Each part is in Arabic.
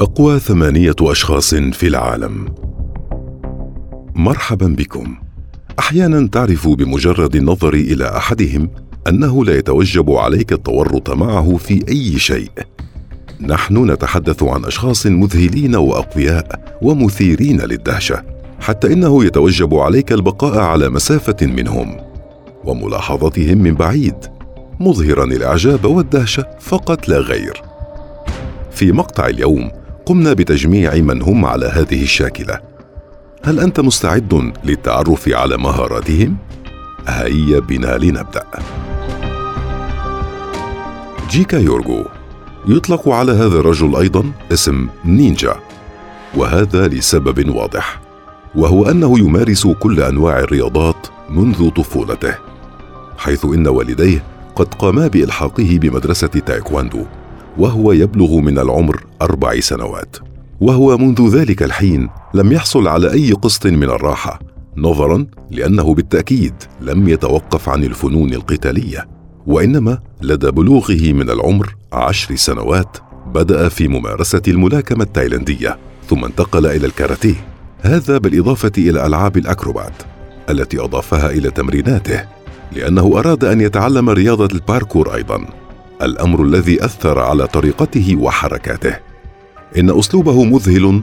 أقوى ثمانية أشخاص في العالم. مرحبا بكم. أحيانا تعرف بمجرد النظر إلى أحدهم أنه لا يتوجب عليك التورط معه في أي شيء. نحن نتحدث عن أشخاص مذهلين وأقوياء ومثيرين للدهشة حتى إنه يتوجب عليك البقاء على مسافة منهم وملاحظتهم من بعيد. مظهرا الإعجاب والدهشة فقط لا غير. في مقطع اليوم قمنا بتجميع من هم على هذه الشاكلة. هل أنت مستعد للتعرف على مهاراتهم؟ هيا بنا لنبدأ. جيكا يورغو. يطلق على هذا الرجل أيضا اسم نينجا وهذا لسبب واضح وهو أنه يمارس كل أنواع الرياضات منذ طفولته حيث إن والديه قد قاما بإلحاقه بمدرسة تايكواندو. وهو يبلغ من العمر أربع سنوات. وهو منذ ذلك الحين لم يحصل على أي قسط من الراحة نظرا لأنه بالتأكيد لم يتوقف عن الفنون القتالية. وإنما لدى بلوغه من العمر عشر سنوات بدأ في ممارسة الملاكمة التايلاندية ثم انتقل إلى الكاراتيه. هذا بالإضافة إلى ألعاب الأكروبات التي أضافها إلى تمريناته لأنه أراد أن يتعلم رياضة الباركور أيضا. الأمر الذي أثر على طريقته وحركاته. إن أسلوبه مذهل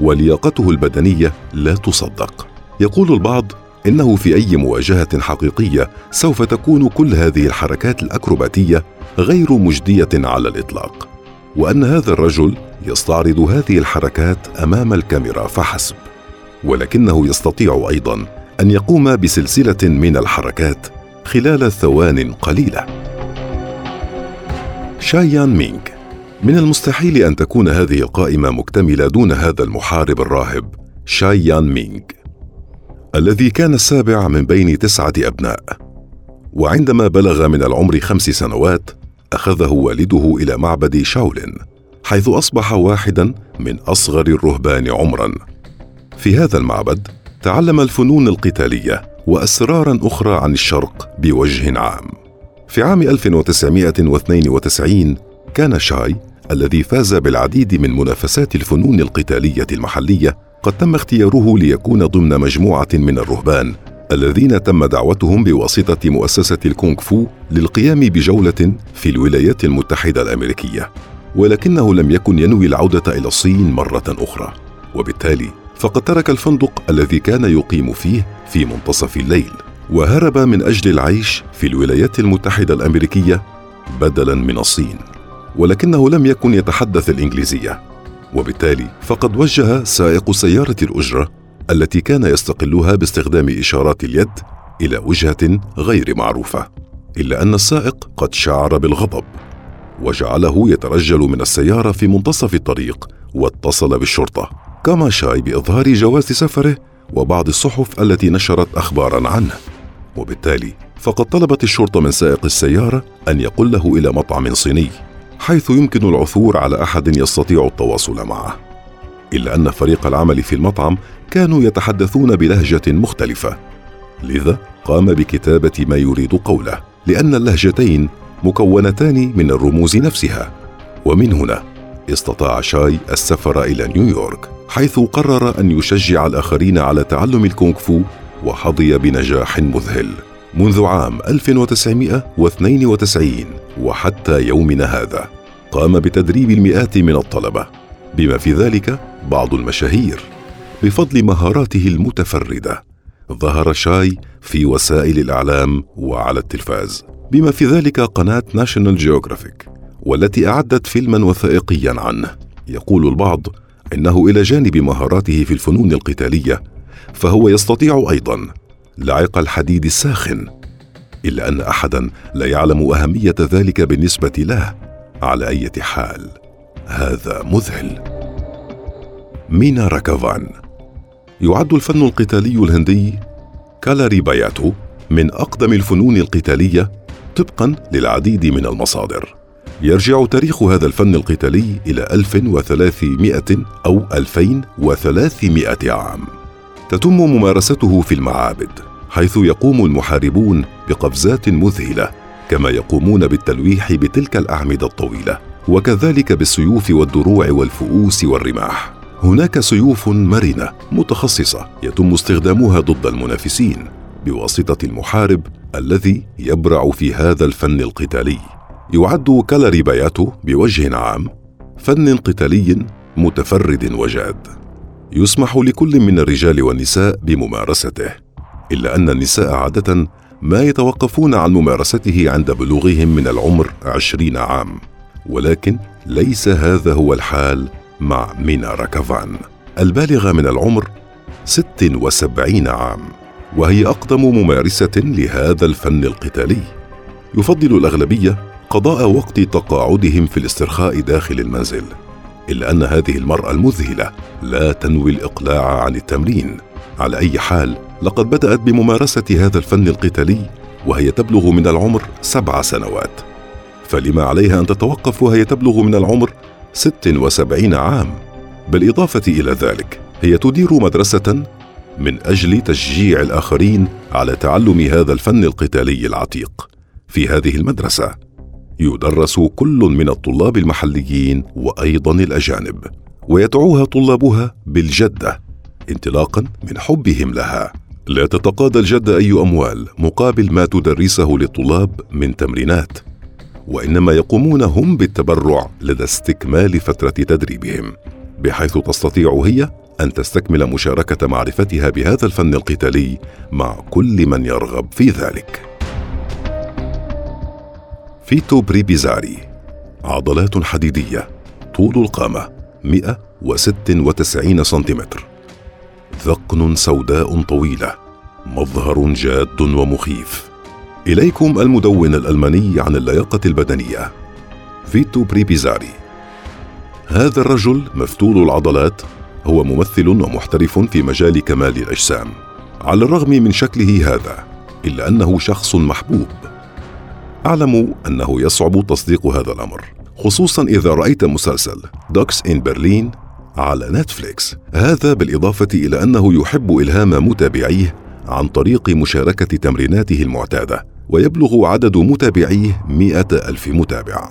ولياقته البدنية لا تصدق. يقول البعض إنه في أي مواجهة حقيقية سوف تكون كل هذه الحركات الأكروباتية غير مجدية على الإطلاق. وأن هذا الرجل يستعرض هذه الحركات أمام الكاميرا فحسب. ولكنه يستطيع أيضا أن يقوم بسلسلة من الحركات خلال ثوان قليلة. شايان مينغ. من المستحيل أن تكون هذه القائمة مكتملة دون هذا المحارب الراهب شايان مينغ. الذي كان السابع من بين تسعة أبناء. وعندما بلغ من العمر خمس سنوات أخذه والده إلى معبد شاولين حيث أصبح واحدا من أصغر الرهبان عمرا. في هذا المعبد تعلم الفنون القتالية واسرارا أخرى عن الشرق بوجه عام. في عام 1992 كان شاي الذي فاز بالعديد من منافسات الفنون القتالية المحلية قد تم اختياره ليكون ضمن مجموعة من الرهبان الذين تم دعوتهم بواسطة مؤسسة الكونغ فو للقيام بجولة في الولايات المتحدة الأمريكية ولكنه لم يكن ينوي العودة إلى الصين مرة أخرى. وبالتالي فقد ترك الفندق الذي كان يقيم فيه في منتصف الليل. وهرب من أجل العيش في الولايات المتحدة الأمريكية بدلا من الصين ولكنه لم يكن يتحدث الإنجليزية وبالتالي فقد وجه سائق سيارة الأجرة التي كان يستقلها باستخدام إشارات اليد إلى وجهة غير معروفة إلا أن السائق قد شعر بالغضب وجعله يترجل من السيارة في منتصف الطريق واتصل بالشرطة. قام شاي بإظهار جواز سفره وبعض الصحف التي نشرت اخبارا عنه. وبالتالي فقد طلبت الشرطة من سائق السيارة أن يقله إلى مطعم صيني حيث يمكن العثور على أحد يستطيع التواصل معه. إلا أن فريق العمل في المطعم كانوا يتحدثون بلهجة مختلفة. لذا قام بكتابة ما يريد قوله لأن اللهجتين مكونتان من الرموز نفسها. ومن هنا استطاع شاي السفر إلى نيويورك حيث قرر أن يشجع الآخرين على تعلم الكونغ فو وحظي بنجاح مذهل منذ عام 1992 وحتى يومنا هذا قام بتدريب المئات من الطلبة. بما في ذلك بعض المشاهير. بفضل مهاراته المتفردة ظهر شاي في وسائل الإعلام وعلى التلفاز. بما في ذلك قناة National Geographic والتي أعدت فيلما وثائقيا عنه. يقول البعض إنه إلى جانب مهاراته في الفنون القتالية فهو يستطيع أيضا لعق الحديد الساخن إلا أن احدا لا يعلم أهمية ذلك بالنسبة له على أي حال. هذا مذهل. مينا راكافان. يعد الفن القتالي الهندي كالاري باياتو من أقدم الفنون القتالية طبقا للعديد من المصادر. يرجع تاريخ هذا الفن القتالي إلى 1300 أو 2300 عام. تتم ممارسته في المعابد حيث يقوم المحاربون بقفزات مذهلة كما يقومون بالتلويح بتلك الأعمدة الطويلة وكذلك بالسيوف والدروع والفؤوس والرماح. هناك سيوف مرنة متخصصة يتم استخدامها ضد المنافسين بواسطة المحارب الذي يبرع في هذا الفن القتالي. يعد كالاري باياتو بوجه عام فن قتالي متفرد وجاد. يسمح لكل من الرجال والنساء بممارسته إلا أن النساء عادة ما يتوقفون عن ممارسته عند بلوغهم من العمر عشرين عام ولكن ليس هذا هو الحال مع مينا راكافان. البالغة من العمر 76 عام وهي أقدم ممارسة لهذا الفن القتالي. يفضل الأغلبية قضاء وقت تقاعدهم في الاسترخاء داخل المنزل. إلا أن هذه المرأة المذهلة لا تنوي الإقلاع عن التمرين. على أي حال لقد بدأت بممارسة هذا الفن القتالي وهي تبلغ من العمر سبع سنوات. فلما عليها أن تتوقف وهي تبلغ من العمر 76 عام. بالإضافة إلى ذلك هي تدير مدرسة من أجل تشجيع الآخرين على تعلم هذا الفن القتالي العتيق في هذه المدرسة. يدرس كل من الطلاب المحليين وأيضا الأجانب ويدعوها طلابها بالجدة انطلاقا من حبهم لها. لا تتقاضى الجدة أي أموال مقابل ما تدرسه للطلاب من تمرينات وإنما يقومون هم بالتبرع لدى استكمال فترة تدريبهم بحيث تستطيع هي أن تستكمل مشاركة معرفتها بهذا الفن القتالي مع كل من يرغب في ذلك. فيتو بريبيزاري. عضلات حديدية طول القامة 196 سنتيمتر. ذقن سوداء طويلة مظهر جاد ومخيف. إليكم المدون الألماني عن اللياقة البدنية. فيتو بريبيزاري. هذا الرجل مفتول العضلات هو ممثل ومحترف في مجال كمال الأجسام. على الرغم من شكله هذا إلا أنه شخص محبوب. أعلم أنه يصعب تصديق هذا الأمر خصوصا إذا رأيت مسلسل Dogs of Berlin على نتفليكس هذا بالإضافة إلى أنه يحب إلهام متابعيه عن طريق مشاركة تمريناته المعتادة ويبلغ عدد متابعيه مئة ألف متابع.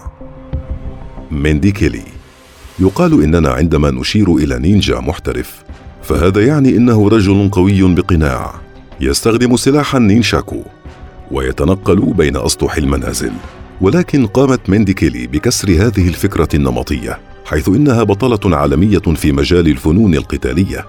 ميندي كيلي. يقال إننا عندما نشير إلى نينجا محترف فهذا يعني إنه رجل قوي بقناع يستخدم سلاحا نينشاكو. ويتنقل بين أسطح المنازل. ولكن قامت ميندي كيلي بكسر هذه الفكرة النمطية حيث إنها بطلة عالمية في مجال الفنون القتالية.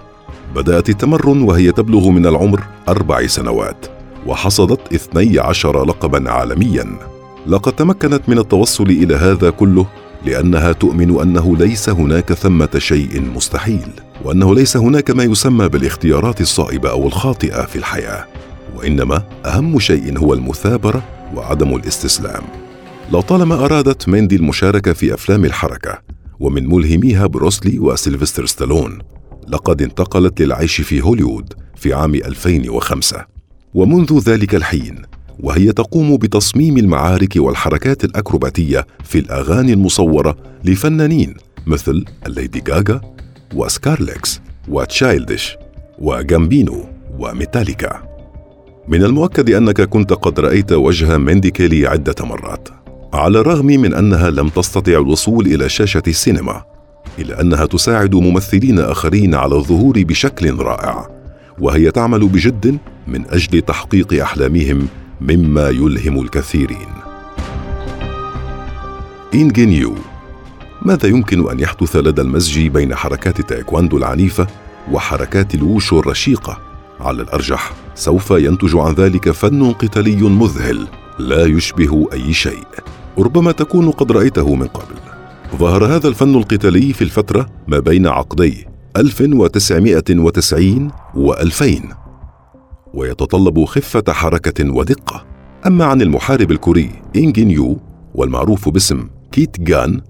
بدأت التمرن وهي تبلغ من العمر أربع سنوات وحصدت 12 لقبا عالميا. لقد تمكنت من التوصل إلى هذا كله لأنها تؤمن أنه ليس هناك ثمة شيء مستحيل وأنه ليس هناك ما يسمى بالاختيارات الصائبة أو الخاطئة في الحياة. وإنما أهم شيء هو المثابرة وعدم الاستسلام. لطالما أرادت ميندي المشاركة في أفلام الحركة ومن ملهميها بروسلي وسيلفستر ستالون لقد انتقلت للعيش في هوليوود في عام 2005 ومنذ ذلك الحين وهي تقوم بتصميم المعارك والحركات الأكروباتية في الأغاني المصورة لفنانين مثل الليدي غاغا وسكريليكس وتشايلدش جامبينو وميتاليكا. من المؤكد أنك كنت قد رأيت وجه ميندي كيلي عدة مرات على الرغم من أنها لم تستطع الوصول إلى شاشة السينما إلا أنها تساعد ممثلين آخرين على الظهور بشكل رائع وهي تعمل بجد من أجل تحقيق أحلامهم مما يلهم الكثيرين إنجينيو ماذا يمكن أن يحدث لدى المزج بين حركات التايكواندو العنيفة وحركات الوشو الرشيقة؟ على الأرجح سوف ينتج عن ذلك فن قتالي مذهل لا يشبه أي شيء. ربما تكون قد رأيته من قبل. ظهر هذا الفن القتالي في الفترة ما بين عقدي 1990 و2000 ويتطلب خفة حركة ودقة. أما عن المحارب الكوري إنجين يو والمعروف باسم كيك جان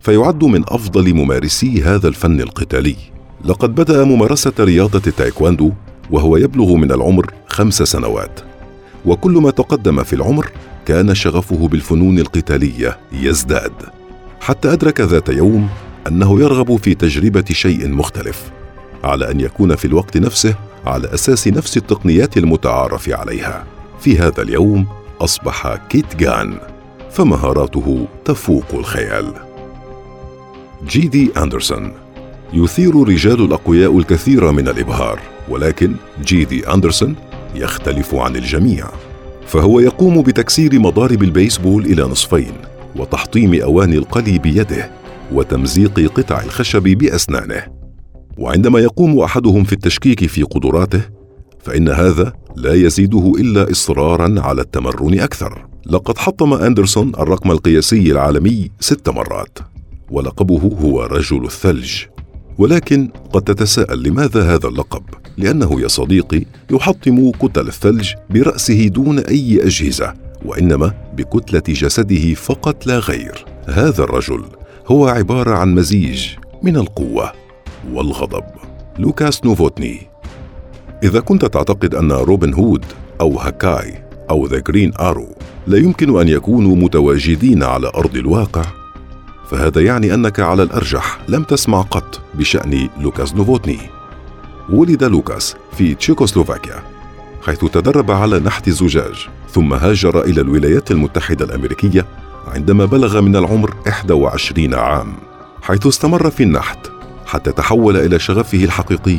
فيعد من أفضل ممارسي هذا الفن القتالي. لقد بدأ ممارسة رياضة التايكواندو وهو يبلغ من العمر خمس سنوات. وكل ما تقدم في العمر كان شغفه بالفنون القتالية يزداد. حتى أدرك ذات يوم أنه يرغب في تجربة شيء مختلف على أن يكون في الوقت نفسه على أساس نفس التقنيات المتعارف عليها. في هذا اليوم أصبح كيك جان فمهاراته تفوق الخيال. جي دي أندرسون يثير الرجال الأقوياء الكثير من الإبهار. ولكن جي دي أندرسون يختلف عن الجميع فهو يقوم بتكسير مضارب البيسبول إلى نصفين وتحطيم أواني القلي بيده وتمزيق قطع الخشب بأسنانه. وعندما يقوم أحدهم في التشكيك في قدراته فإن هذا لا يزيده إلا إصرارا على التمرن أكثر. لقد حطم أندرسون الرقم القياسي العالمي ست مرات ولقبه هو رجل الثلج. ولكن قد تتساءل لماذا هذا اللقب؟ لأنه يا صديقي يحطم كتل الثلج برأسه دون أي أجهزة وإنما بكتلة جسده فقط لا غير. هذا الرجل هو عبارة عن مزيج من القوة والغضب. لوكاس نوفوتني. إذا كنت تعتقد أن روبن هود أو هوك آي أو The Green Arrow لا يمكن أن يكونوا متواجدين على أرض الواقع فهذا يعني أنك على الأرجح. لم تسمع قط بشأن لوكاس نوفوتني ولد لوكاس في تشيكوسلوفاكيا حيث تدرب على نحت الزجاج ثم هاجر إلى الولايات المتحدة الأمريكية عندما بلغ من العمر 21 عام حيث استمر في النحت حتى تحول إلى شغفه الحقيقي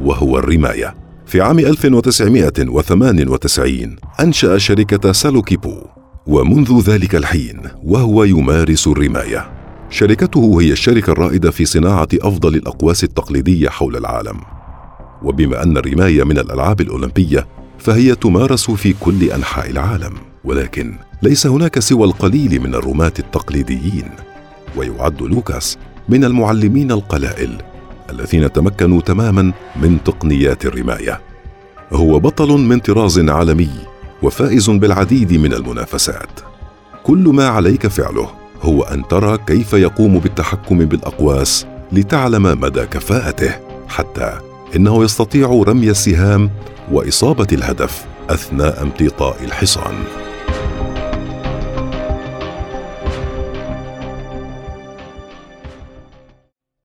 وهو الرماية. في عام 1998 أنشأ شركة سالوكيبو ومنذ ذلك الحين وهو يمارس الرماية. شركته هي الشركة الرائدة في صناعة أفضل الأقواس التقليدية حول العالم. وبما أن الرماية من الألعاب الأولمبية فهي تمارس في كل أنحاء العالم، ولكن ليس هناك سوى القليل من الرماة التقليديين. ويعد لوكاس من المعلمين القلائل الذين تمكنوا تماما من تقنيات الرماية. هو بطل من طراز عالمي وفائز بالعديد من المنافسات. كل ما عليك فعله هو أن ترى كيف يقوم بالتحكم بالأقواس لتعلم مدى كفاءته حتى إنه يستطيع رمي السهام وإصابة الهدف أثناء امتطاء الحصان.